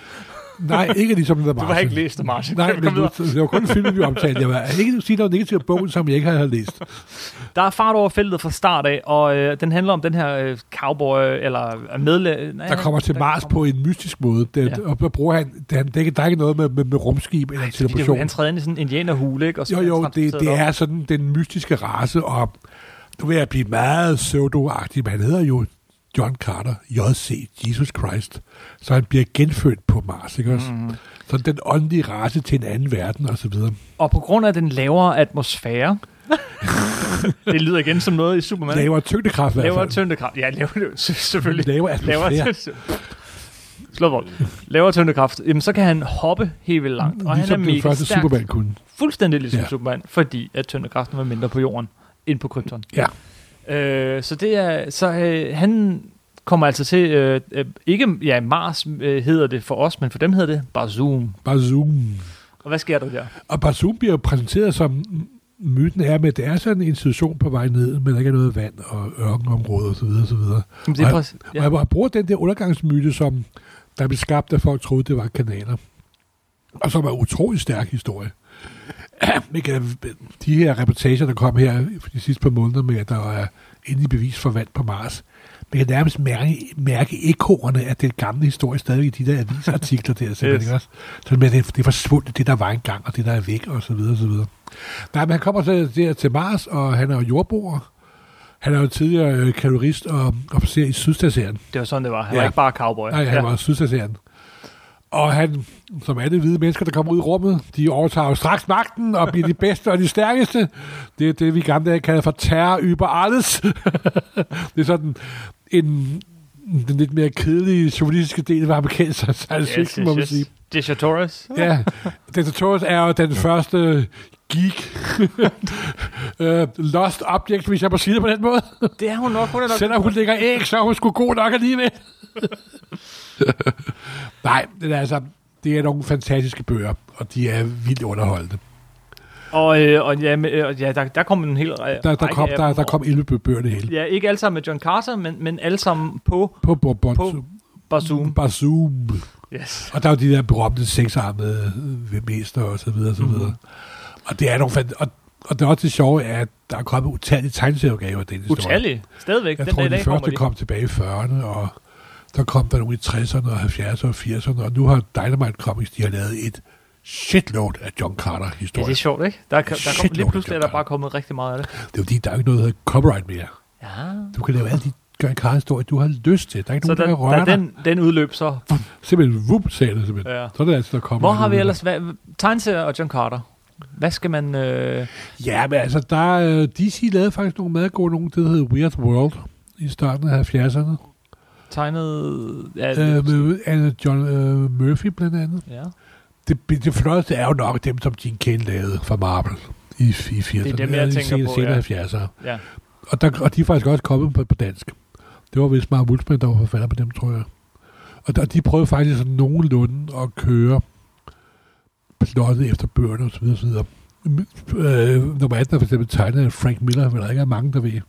S2: Nej, ikke ligesom The
S1: Du
S2: Martian.
S1: har ikke læst The Martian.
S2: Nej, men du, det var kun filmen, vi omtalte. Jeg var ikke sige noget negativt om bogen, som jeg ikke havde læst.
S1: Der er fart over feltet fra start af, og øh, den handler om den her øh, cowboy, eller medle... Nej,
S2: Der kommer til Mars på en mystisk måde. Det,
S1: Ja.
S2: Og der bruger han, det, han, det er ikke, der er ikke noget med, med, med rumskib eller
S1: er
S2: teleportation.
S1: han træder ind i sådan en indianerhule, ikke? Og så
S2: Jo, jo, det, det er sådan den mystiske race, og nu vil jeg blive meget pseudo-agtig, men han hedder jo John Carter, J.C., Jesus Christ. Så han bliver genfødt på Mars, ikke også?
S1: Mhm.
S2: Så den åndelige race til en anden verden, og så videre.
S1: Og på grund af den lavere atmosfære, det lyder igen som noget i Superman.
S2: Lavere tyngdekraft i hvert
S1: lavere
S2: fald.
S1: tyngdekraft. Ja, lavere, selvfølgelig.
S2: Lavere
S1: Lavere
S2: atmosfære.
S1: tyngdekraft. Slå vold. Lavere tyngdekraft. Jamen, så kan han hoppe helt vildt langt. Og
S2: ligesom
S1: han er
S2: den
S1: mega
S2: første
S1: stærk.
S2: Superman kunne.
S1: Fuldstændig ligesom
S2: ja.
S1: Superman, fordi at tyngdekraften var mindre på jorden end på Krypton.
S2: Ja.
S1: Øh, så det er, så øh, han kommer altså til, øh, øh, ikke, ja, Mars øh, hedder det for os, men for dem hedder det Bazoom.
S2: Bare zoom.
S1: Og hvad sker der der?
S2: Og Bazoom bliver præsenteret som myten er med, at det er sådan en institution på vej ned, men der ikke er noget vand og ørkenområder osv. osv.
S1: Jamen, det er
S2: Og-
S1: præcis,
S2: Ja. Og jeg bruger den der undergangsmyte, som der blev skabt, da folk troede, det var kanaler. Og som er en utrolig stærk historie. Vi kan- De her reportager, der kom her de sidste par måneder med, at der er endelig bevis for vand på Mars, man kan nærmest mærke, mærke ekoerne af den gamle historie stadig i de der avisartikler der. Simpelthen,
S1: Yes.
S2: også? Så med, det, det er forsvundet, det der var engang, og det der er væk, og så videre, og så videre. Nej, men han kommer til, der til Mars, og han er jo jordboer. Han er jo tidligere øh, kalorist og officer i Sydstationen.
S1: det var sådan, det var. Han
S2: Ja.
S1: var ikke bare cowboy.
S2: Nej, han
S1: ja.
S2: var Sydstationen. Og han, som alle hvide mennesker, der kommer ud i rummet, de overtager jo straks magten og bliver de bedste og de stærkeste. Det er det, vi gamle dage kalder for terror über alles. det er sådan en den lidt mere kedelige journalistiske del af amerikansk science fiction, må man sige.
S1: Dictatores.
S2: Ja, Dictators er jo den første geek uh, lost object, hvis jeg må sige det på den måde.
S1: Det er hun nok. Hun er nok
S2: Selvom hun lægger æg, så er hun sgu god nok alligevel. Nej, det er altså, det er nogle fantastiske bøger, og de er vildt underholdende.
S1: Og, øh, og ja, med, øh, ja der, der kom en hel
S2: Der, der, kom, der, der kom 11 bøger det hele.
S1: Ja, ikke alle sammen med John Carter, men, men alle sammen på
S2: På, på, på,
S1: På Bazoom.
S2: Bazoom.
S1: Yes.
S2: Og der er jo de der berømte seksarmede øh, mester og så videre og så
S1: Mhm.
S2: videre. Og det er nogle fant- og, og det er også det sjove, er, at der er kommet utallige tegneserieudgaver af den historie.
S1: Utallige. Stadigvæk.
S2: Jeg
S1: den
S2: tror,
S1: dag
S2: de første
S1: de.
S2: kom tilbage i 40'erne, og der kom der nogle i 60'erne og 70'erne og 80'erne, og nu har Dynamite Comics, de har lavet et shitload af John
S1: Ja,
S2: Carter-historier.
S1: det er sjovt, ikke? Der, er, der kom, lige pludselig er der bare kommet rigtig meget af det.
S2: det er fordi, der er ikke noget, der hedder copyright mere.
S1: Ja.
S2: Du kan lave alle de John Carter-historier, du har lyst til. Der er ikke
S1: Så
S2: nogen, der kan
S1: da,
S2: røre dig.
S1: den, den udløb, så...
S2: Simpelthen, vup, sagde det simpelthen.
S1: Ja.
S2: Så er det altså, der kommer.
S1: Hvor har vi ellers... Hvad, tegneserier og John Carter. Hvad skal man... Øh,
S2: Ja, men altså, der, øh, DC lavede faktisk nogle meget gode nogle, det hedder Weird World i starten af 70'erne.
S1: Tegnet... Ja,
S2: Øh, med Anna John øh, Murphy blandt andet.
S1: ja.
S2: Det, det flotteste er jo nok dem, som Gene Kane lavede fra Marvel i, i 80'erne.
S1: Det er dem, jeg tænker
S2: senere-
S1: på,
S2: senere
S1: ja.
S2: 70'ere.
S1: ja.
S2: Og, der, og de er faktisk også kommet på, på dansk. Det var vist Mark Wulfman, der var forfatter på dem, tror jeg. Og der, de prøvede faktisk sådan nogenlunde at køre plottet efter bøgerne osv. osv. Øh, nummer 18 er for eksempel tegnet af Frank Miller, men der ikke er mange, der ved.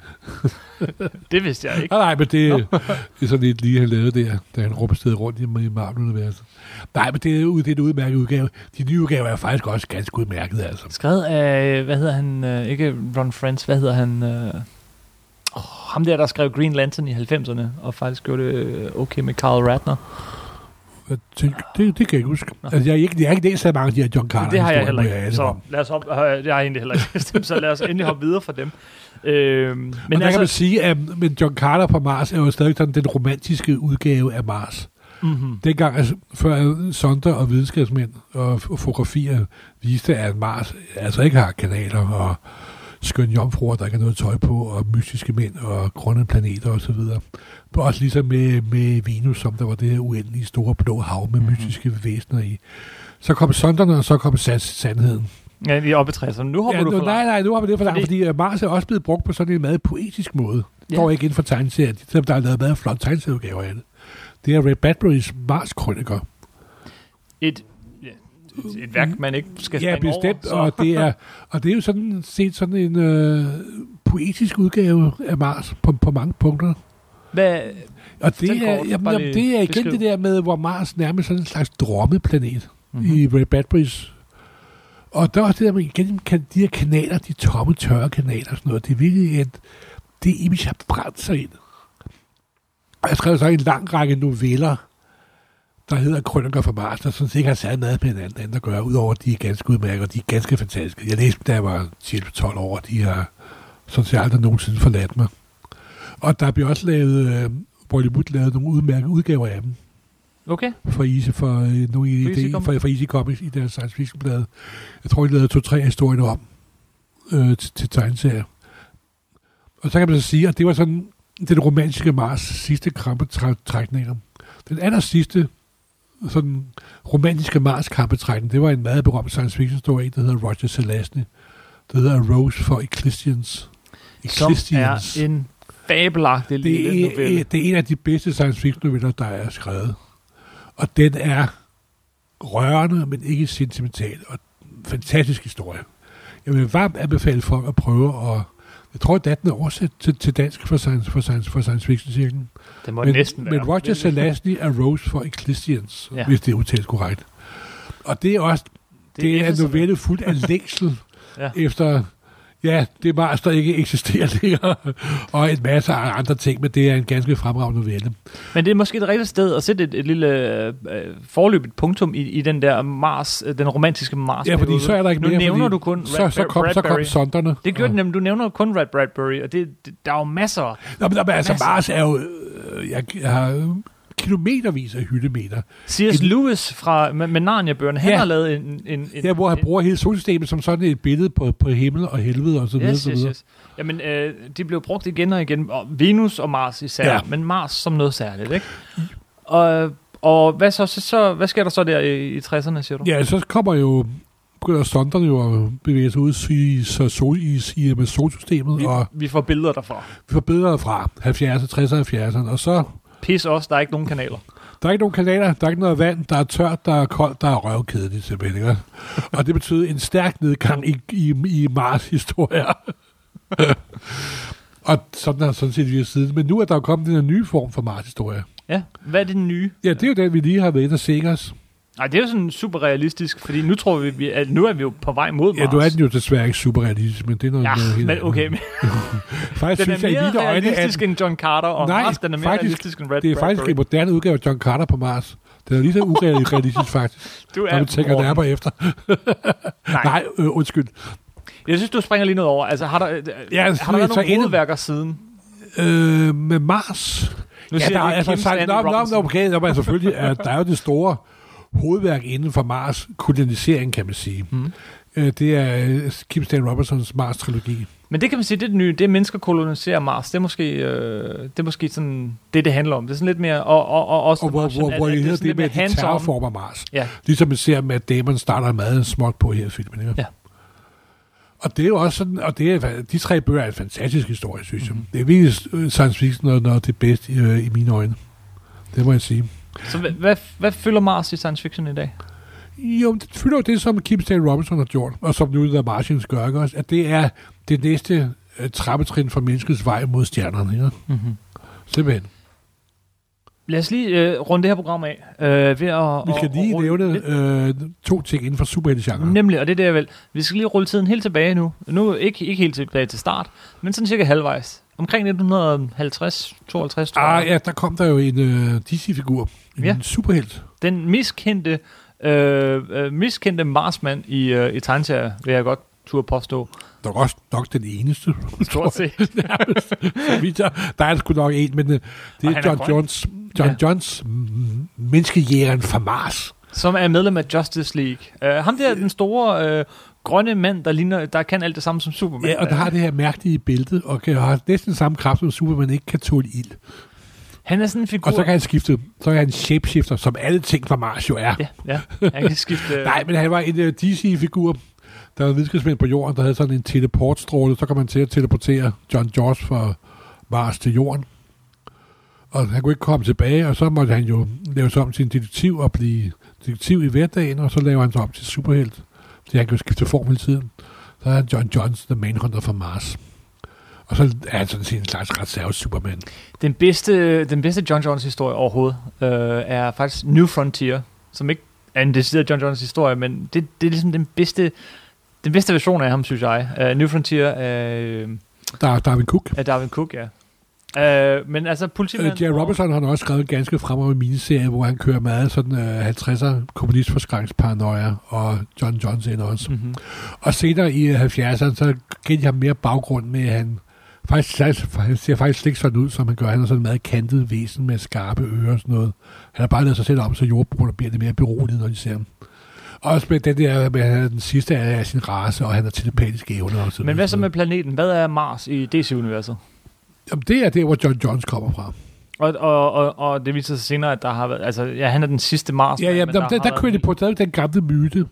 S1: Det vidste jeg ikke.
S2: Nej, nej, men det, det er sådan lidt lige, han lavede der, da han råbte stedet rundt i, Marvel-universet. Nej, men det er, det er en udmærket udgave. De nye udgaver er faktisk også ganske udmærket, altså.
S1: Skrevet af... Hvad hedder han? Øh, ikke Ron Friends. Hvad hedder han? Øh, oh, ham der, der skrev Green Lantern i 90'erne, og faktisk gjorde det øh, okay med Carl Ratner.
S2: Det, det, det kan jeg ikke huske. Altså, jeg, er ikke, jeg har ikke læst så mange af de her John Carter
S1: det har jeg heller ikke. Så lad os op, øh, jeg har egentlig heller ikke så lad os endelig hoppe videre fra dem. Øh, men
S2: og der
S1: altså,
S2: kan man sige, at men John Carter på Mars er jo stadig sådan den romantiske udgave af Mars.
S1: mm-hmm.
S2: Dengang, altså, før sonder og videnskabsmænd og fotografier viste, at Mars altså ikke har kanaler og skønne jomfruer, der ikke har noget tøj på, og mystiske mænd og grønne planeter osv. Også ligesom med, med Venus, som der var det her uendelige store blå hav med
S1: Mhm.
S2: mystiske væsener i. Så kom sonderne, og så kom sand- sandheden.
S1: Ja, vi er oppe i 60'erne. Nu hopper
S2: Ja,
S1: du for
S2: nej, nej, nu har vi det for langt,
S1: Fordi-
S2: fordi, fordi Mars er også blevet brugt på sådan en meget poetisk måde.
S1: Ja.
S2: Dog ikke inden for tegneserier. De- Der er lavet meget flot tegneserieudgaver af det. Det er Ray Bradburys Mars-krøniker.
S1: Et, et, værk, man ikke skal
S2: Ja, bestemt.
S1: over.
S2: Og det, er, og det er jo sådan set sådan en øh, poetisk udgave af Mars på, på mange punkter.
S1: Hvad,
S2: Og det er,
S1: kort,
S2: jamen, jamen, det er igen
S1: beskriv.
S2: det der med, hvor Mars nærmest sådan en slags drømmeplanet
S1: mm-hmm.
S2: i Ray Bradburys. Og der er også det der med, igen, kan, de her kanaler, de tomme, tørre kanaler og sådan noget, det er virkelig et, det image har brændt sig ind. Jeg skrev så en lang række noveller, der hedder Krønninger for Mars, der sådan set ikke har særlig meget med hinanden andet at gøre, udover at de er ganske udmærket, og de er ganske fantastiske. Jeg læste dem, da jeg var 10-12 år, og de har sådan set aldrig nogensinde forladt mig. Og der bliver også lavet, øh, Bollywood lavet nogle udmærkede udgaver af dem
S1: Okay.
S2: for Easy, for, øh, nogle
S1: For Easy
S2: det,
S1: Comics?
S2: for, for Easy Comics i deres science fiction blad. Jeg tror, de lavede to-tre historier om øh, til, til tegneserier. Og så kan man så sige, at det var sådan den romantiske Mars sidste krampetrækninger. Den aller sidste sådan romantiske Mars krampetrækning, det var en meget berømt science fiction historie, der hedder Roger Zelazny. Det hedder A Rose for Ecclesians.
S1: Som er en fabelagtig lille
S2: Det er,
S1: novelle.
S2: det er en af de bedste science fiction noveller, der er skrevet. Og den er rørende, men ikke sentimental. Og fantastisk historie. Jeg vil varmt anbefale folk at prøve at... Jeg tror, at den er oversat til, til dansk for science, for science, for science fiction cirklen.
S1: Det må
S2: Men,
S1: næsten være.
S2: men Roger Zelazny er Rose for Ecclesians,
S1: Ja.
S2: hvis det er udtalt korrekt. Og det er også det, det er en novelle fuld af længsel
S1: ja.
S2: efter, ja, det er Mars, der ikke eksisterer længere, og en masse andre ting, men det er en ganske fremragende novelle.
S1: Men det er måske det rigtige sted at sætte et, et lille øh, forløbigt punktum i, i den der Mars, øh, den romantiske Mars.
S2: Ja, fordi så er der ikke
S1: nu
S2: mere,
S1: nævner
S2: fordi
S1: du kun
S2: så, så, kom, så kom
S1: Bradbury.
S2: sonderne.
S1: Det gjorde den nemlig. Du nævner kun Red Bradbury, og det, det, der er jo masser.
S2: Nå, men, nå, men altså,
S1: Masser.
S2: Mars er jo, øh, jeg, jeg har kilometervis af hyldemeter,
S1: C.S. Lewis fra med, Narnia-bøgerne, han
S2: Ja.
S1: har lavet en... en, en
S2: ja, hvor han
S1: en,
S2: bruger hele solsystemet som sådan et billede på, på himmel og helvede og så videre.
S1: Yes,
S2: så
S1: yes,
S2: videre.
S1: yes. Jamen, øh, de blev brugt igen og igen. Og Venus og Mars især,
S2: Ja.
S1: men Mars som noget særligt, ikke? Og, og hvad, så, så, så, hvad sker der så der i, i 60'erne, siger du?
S2: Ja, så kommer jo begynder sonderne jo at bevæge sig ud i, så sol, i, i med solsystemet,
S1: Vi,
S2: og
S1: vi får billeder derfra.
S2: vi forbedrer fra 70'erne, 60'erne, 70'erne, og så
S1: Pis også, der er ikke nogen kanaler.
S2: der er ikke nogen kanaler, der er ikke noget vand, der er tørt, der er koldt, der er røvkedeligt simpelthen. Ikke? Og det betyder en stærk nedgang i, i, i Mars-historier. og sådan har sådan set vi siden. Men nu er der jo kommet den her nye form for Mars-historie.
S1: Ja, hvad er det nye?
S2: Ja, det er jo den, vi lige har været inde og se os.
S1: Nej, det er jo sådan super realistisk, fordi nu tror vi, at nu er vi jo på vej mod Mars.
S2: Ja, nu er den jo desværre ikke super realistisk, men det er noget,
S1: Ja,
S2: noget helt
S1: men okay, men
S2: Faktisk
S1: den er
S2: synes jeg i
S1: mere
S2: øjne,
S1: realistisk
S2: at
S1: end John Carter, og
S2: Nej,
S1: Mars, den er mere
S2: faktisk-
S1: realistisk end Red
S2: det er faktisk
S1: Bradbury.
S2: en moderne udgave af John Carter på Mars. Det er lige så urealistisk faktisk,
S1: Du
S2: når
S1: er
S2: vi tænker
S1: Morten.
S2: nærmere efter.
S1: Nej.
S2: Nej, øh, undskyld.
S1: Jeg synes, du springer lige noget over. Altså, har der,
S2: Ja,
S1: har der været nogle hovedværker siden?
S2: Øh, med Mars.
S1: Nu
S2: ja, der,
S1: du
S2: er altså,
S1: Kim Stanley
S2: nå, nå,
S1: Robinson.
S2: nå, okay, nå, selvfølgelig, er, der er jo det store hovedværk inden for Mars, kolonisering, kan man sige.
S1: Mhm.
S2: Øh, det er øh, Kim Stanley Robinsons Mars-trilogi.
S1: Men det kan man sige, det er det nye. Det er mennesker koloniserer Mars. Det er måske, øh, det er måske sådan, det, det handler om. Det er sådan lidt mere, og, og, og også
S2: Og hvor,
S1: Martian,
S2: hvor, hvor
S1: at
S2: det
S1: er sådan
S2: det
S1: lidt
S2: med,
S1: mere
S2: at de Mars.
S1: Ja.
S2: Ligesom man ser med, at Damon starter meget småt på her i filmen. Ikke?
S1: Ja.
S2: Og det er jo også sådan, og det er, de tre bøger er en fantastisk historie, synes jeg.
S1: Mhm.
S2: Det er virkelig øh, science fiction, når det er bedst i, øh, i mine øjne. Det må jeg sige.
S1: Så hvad, hvad, hvad fylder Mars i science fiction i dag?
S2: Jo, det fylder jo det, som Kim Stanley Robinson har gjort, og som nu The Martians gør, ikke også? At det er det næste øh, trappetrin for menneskets vej mod stjernerne. Ikke?
S1: Mm-hmm.
S2: Simpelthen.
S1: Lad os lige øh, runde det her program af. Øh, ved at,
S2: Vi skal lige
S1: at
S2: nævne øh, to ting inden for superhelte-genren.
S1: Nemlig, og det er det, vil. Vi skal lige rulle tiden helt tilbage nu. Nu ikke, ikke helt tilbage til start, men sådan cirka halvvejs. Omkring 1950, 52, tror
S2: Ah,
S1: jeg.
S2: ja, der kom der jo en øh, DC-figur. En
S1: Ja.
S2: superhelt.
S1: Den miskendte, øh, øh, miskendte Marsmand i, øh, i tegneserier, vil jeg godt turde påstå.
S2: Der er også nok den eneste.
S1: Stort set.
S2: Jeg- der er sgu nok en, men øh, det er
S1: er
S2: John
S1: grøn.
S2: Johns, John
S1: Ja.
S2: Mm, menneskejægeren fra Mars.
S1: Som er medlem af Justice League. Uh, ham der er den store, uh, grønne mand, der, ligner, der kan alt det samme som Superman.
S2: Ja, og der har det her mærkelige bælte, og kan, har næsten samme kraft som Superman ikke kan tåle ild.
S1: Han er sådan en figur...
S2: Og så kan han skifte, så er han shapeshifter, som alle ting fra Mars jo er.
S1: Ja, ja. Han kan skifte...
S2: Nej, men han var en uh, DC-figur, der var videnskabsmænd på jorden, der havde sådan en teleportstråle, så kom man til at teleportere John George fra Mars til jorden. Og han kunne ikke komme tilbage, og så måtte han jo lave sig om til en detektiv og blive detektiv i hverdagen, og så laver han sig om til superhelt. Så han kan jo skifte form hele tiden. Så er han John Johns, The Manhunter fra Mars. Og så er han sådan set en slags reserve Superman.
S1: Den bedste, den bedste John Jones historie overhovedet øh, er faktisk New Frontier, som ikke er en decideret John Jones historie, men det, det er ligesom den bedste, den bedste version af ham, synes jeg. Uh, New Frontier af, øh,
S2: Der er Darwin Cook.
S1: af Darwin Cook, ja. Uh, men altså politimand...
S2: Øh, Jerry Robinson har også skrevet en ganske fremragende miniserie, hvor han kører meget sådan øh, 50'er kommunistforskrængsparanoia, og John Johnson også.
S1: Mm-hmm.
S2: Og senere i øh, 70'erne, så giver de ham mere baggrund med, at han faktisk, han ser faktisk slet ikke sådan ud, som han gør. Han er sådan en meget kantet væsen med skarpe ører og sådan noget. Han har bare lavet sig selv om, så jordbrugerne bliver lidt mere beroliget, når de ser ham. Også med den der, med han er den sidste af sin race, og han har telepatiske evner og så
S1: Men hvad så med planeten? Hvad er Mars i DC-universet?
S2: Jamen, det er der, hvor John Jones kommer fra.
S1: Og, og, og, og det viser sig senere, at der har været... Altså, ja, han er den sidste Mars.
S2: Ja, ja,
S1: men
S2: der, der, der
S1: har
S2: kører de på der den gamle myte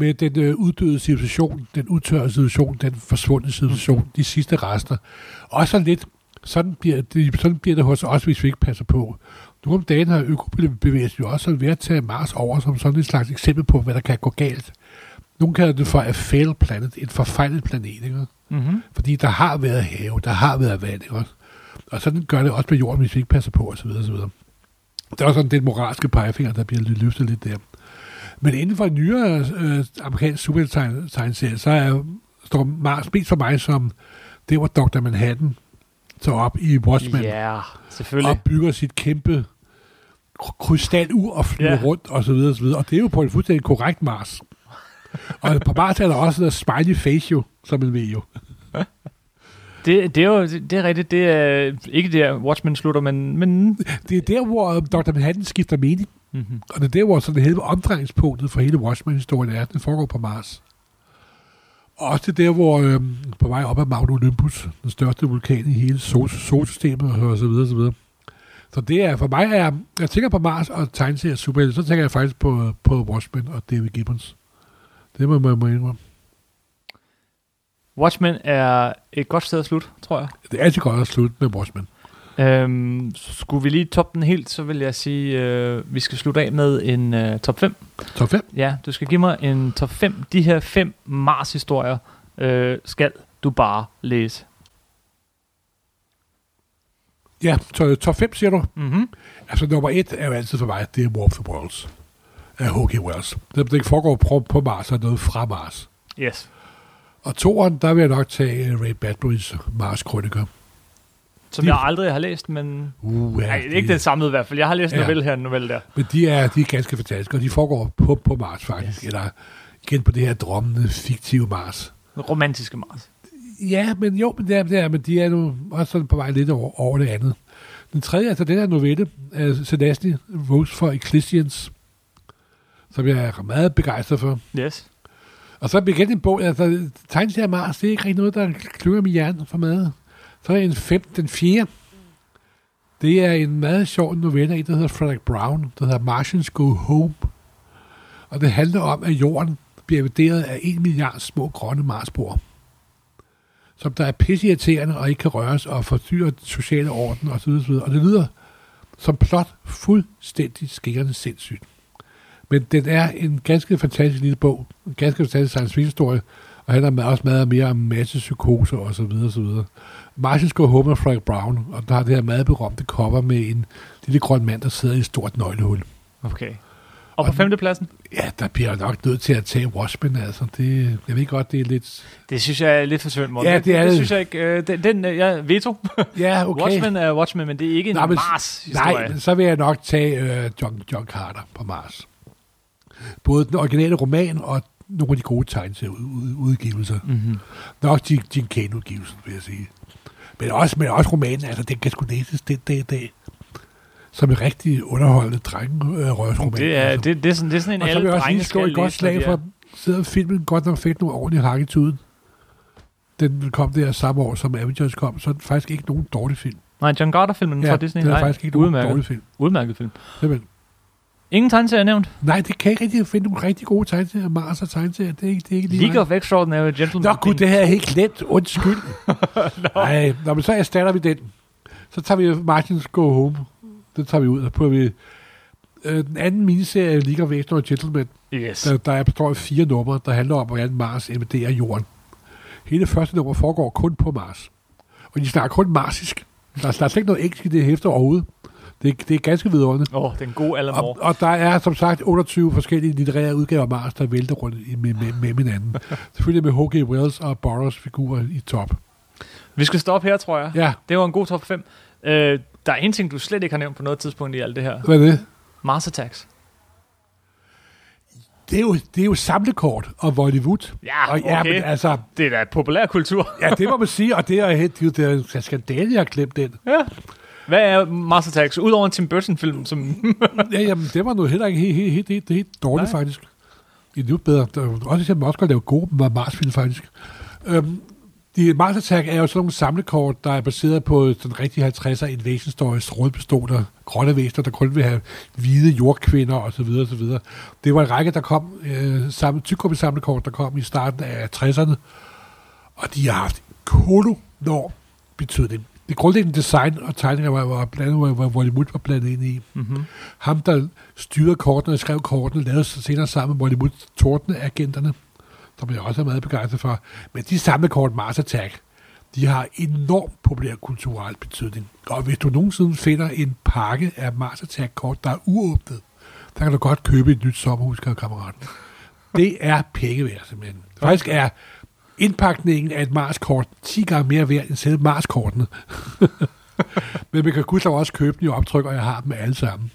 S2: med den øh, uddøde civilisation, den udtørrede civilisation, den forsvundne civilisation, de sidste rester. Og så lidt, sådan bliver, det, sådan bliver det hos os, hvis vi ikke passer på. Nu om dagen har økobevægelsen jo også ved at tage Mars over som sådan et slags eksempel på, hvad der kan gå galt. Nogle kalder det for a failed planet, en forfejlet planet, ikke?
S1: Mhm.
S2: Fordi der har været have, der har været vand, ikke? Og sådan gør det også med jorden, hvis vi ikke passer på, osv. osv. Det er også sådan den moralske pegefinger, der bliver lidt løftet lidt der. Men inden for en nyere øh, amerikansk supertegneserie, så er, står Mars mest for mig som det, hvor Dr. Manhattan tager op i Watchmen
S1: Ja, selvfølgelig.
S2: og bygger sit kæmpe kry- krystalur og flyver
S1: ja.
S2: rundt og så videre, og så videre. Og det er jo på en fuldstændig korrekt Mars. og på Mars er der også noget smiley face jo, som man ved jo.
S1: Det, det er jo det, det er rigtigt. Det er ikke der, Watchmen slutter, men... men
S2: Det er der, hvor øh, Dr. Manhattan skifter mening.
S1: Mm-hmm.
S2: Og det er der, hvor sådan hele omdrejningspunktet for hele Watchmen-historien er. Den foregår på Mars. Og også det der, hvor øh, på vej op ad Mount Olympus, den største vulkan i hele sol- solsystemet, og så videre, så videre. Så det er, for mig er, jeg tænker på Mars og tegneserier superhelte, så tænker jeg faktisk på, på Watchmen og David Gibbons. Det må man må indrømme.
S1: Watchmen er et godt sted at slutte, tror jeg.
S2: Det er altid godt at slutte med Watchmen.
S1: Øhm, skulle vi lige toppe den helt, så vil jeg sige, øh, vi skal slutte af med en øh, top 5.
S2: Top 5.
S1: Ja, du skal give mig en top 5. De her fem Mars-historier øh, skal du bare læse.
S2: Ja, så top 5 siger du.
S1: Mm-hmm.
S2: Altså nummer 1 er jo altid for mig, det er War of the Worlds. af H.G. Wells. Det, det foregår på, på Mars, og noget fra Mars.
S1: Yes.
S2: Og toeren, der vil jeg nok tage Ray Bradburys Mars Krøniker.
S1: Som
S2: De-
S1: jeg aldrig har læst, men...
S2: Uh, ja,
S1: Nej, ikke den samlede i hvert fald. Jeg har læst en
S2: Ja.
S1: novelle her, en novelle der.
S2: Men de er, de er ganske fantastiske, og de foregår på, på Mars faktisk.
S1: Yes.
S2: Eller igen på det her drømmende, fiktive Mars.
S1: Romantiske Mars.
S2: Ja, men jo, men det er, det er, men de er nu også sådan på vej lidt over, over det andet. Den tredje, altså den her novelle, er Sedasny Rose for Ecclesians, som jeg er meget begejstret for.
S1: Yes.
S2: Og så igen en bog, altså tegneserie Mars, det er ikke rigtig noget, der kløver min hjerne for meget. Så er en fem, den fjerde. Det er en meget sjov novelle, en der hedder Frederick Brown, der hedder Martians Go Home. Og det handler om, at jorden bliver invaderet af en milliard små grønne Marsboer, som der er pisseirriterende og ikke kan røres og forstyrrer den sociale orden osv. osv. Og det lyder som plot fuldstændig skærende sindssygt. Men den er en ganske fantastisk lille bog, en ganske fantastisk science fiction historie, og handler også meget mere om massepsykose og så videre, og så videre. Martin går Homer Frank Brown, og der har det her meget berømte cover med en lille grøn mand, der sidder i et stort nøglehul.
S1: Okay. Og på femtepladsen?
S2: Ja, der bliver nok nødt til at tage Watchmen, altså. Det, jeg ved godt, det er lidt...
S1: Det synes jeg er lidt for svært.
S2: Ja, det er
S1: det.
S2: det.
S1: synes jeg ikke. Øh, den, den, ja, veto.
S2: Ja, okay.
S1: Watchmen er Watchmen, men det er ikke en
S2: Nej, men-
S1: Mars-historie.
S2: Nej, men så vil jeg nok tage øh, John, John Carter på Mars. Både den originale roman og nogle af de gode tegneserieudgivelser.
S1: Mm-hmm.
S2: Nok Jim Kane-udgivelsen, vil jeg sige. Men også, men også romanen, altså den kan sgu læses den dag i dag. Som en rigtig underholdende drengerøvsroman.
S1: Det, er,
S2: altså.
S1: det, det, er sådan, det er sådan en
S2: og så vil
S1: alle
S2: jeg også lige
S1: drenge skal
S2: et godt
S1: læse,
S2: slag for,
S1: er-
S2: sidder filmen godt nok fik nogle ordentlige hak i tuden. Den kom der samme år, som Avengers kom, så er det faktisk ikke nogen dårlig film.
S1: Nej, John Carter-filmen
S2: Ja,
S1: fra Disney.
S2: det er faktisk ikke nogen
S1: udmærket.
S2: dårlig film.
S1: Udmærket film.
S2: Simpelthen.
S1: Ingen tegneserier nævnt.
S2: Nej, det kan jeg ikke rigtig finde nogle rigtig gode tegneserier. Mars og tegneserier, det er ikke, det er ikke lige
S1: League of Extraordinary Gentlemen.
S2: Nå gud, det havde jeg helt glemt. Undskyld. Nej, nå, men så erstatter vi den. Så tager vi Martins Go Home. Den tager vi ud, og prøver vi øh, den anden miniserie, League of Extraordinary Gentlemen,
S1: Yes.
S2: der, der er består af fire numre, der handler om, hvordan Mars invaderer jorden. Hele første nummer foregår kun på Mars. Og de snakker kun marsisk. Der, der er slet ikke noget engelsk i det hæfte overhovedet. Det, det er ganske vidunderligt.
S1: Åh, oh, den gode Alan
S2: Og, og der er som sagt 28 forskellige litterære udgaver af Mars, der vælter rundt med, med, med hinanden. Selvfølgelig med H.G. Wells og Burroughs figurer i top.
S1: Vi skal stoppe her, tror jeg.
S2: Ja,
S1: Det var en god top 5. Øh, der er en ting, du slet ikke har nævnt på noget tidspunkt i alt det her.
S2: hvad er det?
S1: Mars Attacks.
S2: Det er jo, det er jo samlekort og Bollywood.
S1: Ja,
S2: og, ja, men altså,
S1: Det er da populær kultur.
S2: ja, det må man sige, og det er, det er, det er en skandale, jeg har glemt den.
S1: ja. Hvad er Mars Attacks? Udover en Tim Burton-film, som...
S2: Ja, jamen, det var nu heller ikke helt, helt, helt, helt, helt dårligt,
S1: Nej.
S2: faktisk. Endnu bedre. Der, er også eksempel også godt lave gode Mars-film, faktisk. Øhm, de Mars Attack er jo sådan nogle samlekort, der er baseret på sådan rigtig 50'er invasion stories, rødpistoler, grønne væsener, der kun vil have hvide jordkvinder osv. osv. Det var en række, der kom, øh, sammen, tykkoppi samlekort, der kom i starten af 60'erne, og de har haft kolonorm betydning. Det grundlæggende design og tegninger var, var blandet, hvor, hvor Bollywood var blandet ind i.
S1: mm-hmm.
S2: Ham, der styrede kortene og skrev kortene, lavede sig senere sammen med Bollywood Tordne-agenterne, som jeg også er meget begejstret for. Men de samme kort Mars Attack, de har enormt populær kulturel betydning. Og hvis du nogensinde finder en pakke af Mars Attack-kort, der er uåbnet, så kan du godt købe et nyt sommerhus, kære kammeraten. Det er penge værd, simpelthen. Faktisk er indpakningen af et Mars-kort 10 gange mere værd end selve Mars-kortene. Men man kan gudskelov også købe dem i optryk, og jeg har dem alle sammen.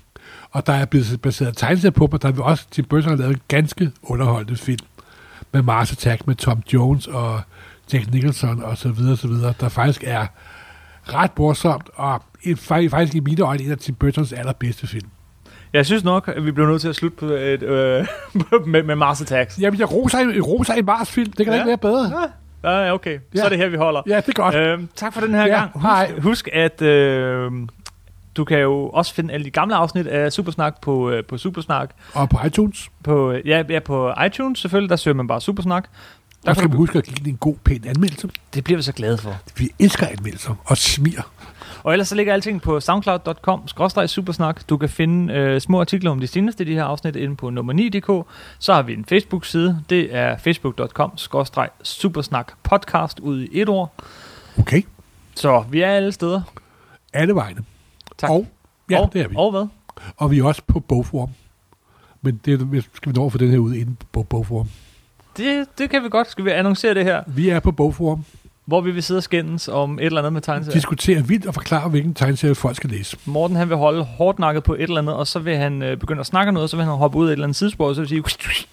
S2: Og der er blevet baseret tegneserier på dem, og der vil også Tim Burton har lavet en ganske underholdende film med Mars Attack med Tom Jones og Jack Nicholson og så videre, så videre, der faktisk er ret morsomt, og en- faktisk i mine øjne en af Tim Burtons allerbedste film.
S1: Jeg synes nok, at vi bliver nødt til at slutte på et, øh, med, med Mars Attacks.
S2: Jamen, jeg roser, jeg roser en Mars-film, det kan ja.
S1: Ja.
S2: da ikke være bedre.
S1: Ja, okay. Så
S2: Ja.
S1: er det her, vi holder.
S2: Ja, det er godt.
S1: Øhm, tak for den her
S2: Ja,
S1: gang. Husk,
S2: hej.
S1: husk at øh, du kan jo også finde alle de gamle afsnit af Supersnak på, øh, på Supersnak.
S2: Og på iTunes,
S1: På, ja, ja, på iTunes selvfølgelig, der søger man bare Supersnak. Der kan du,
S2: huske at give den en god, pæn anmeldelse.
S1: det bliver vi så glade for.
S2: Vi elsker anmeldelser og smir.
S1: Og ellers så ligger alting på soundcloud.com supersnak. Du kan finde øh, små artikler om de seneste af de her afsnit inde på nummer 9.dk. Så har vi en Facebook-side. Det er facebook.com supersnak podcast ud i et ord.
S2: Okay,
S1: Så vi er alle steder.
S2: alle vegne.
S1: Tak.
S2: Og, ja,
S1: og,
S2: det er vi.
S1: Og hvad?
S2: Og vi er også på bogform. Men det skal vi nå få den her ud inden på bogforum.
S1: Det, det kan vi godt. Skal vi annoncere det her?
S2: Vi er på bogforum.
S1: Hvor vi vil sidde og skændes om et eller andet med tegneserier.
S2: Diskutere vildt og forklare, hvilken tegneserie folk skal læse.
S1: Morten han vil holde hårdt nakket på et eller andet, og så vil han øh, begynde at snakke noget, og så vil han hoppe ud af et eller andet sidespor, og så vil sige,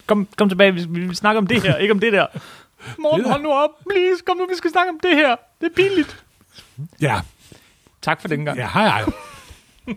S1: kom, kom tilbage, vi, vi, vi snakker om det her, ikke om det der. Morten, hold nu op, please, kom nu, vi skal snakke om det her. Det er pinligt.
S2: Ja.
S1: Tak for den gang.
S2: Ja, hej hej.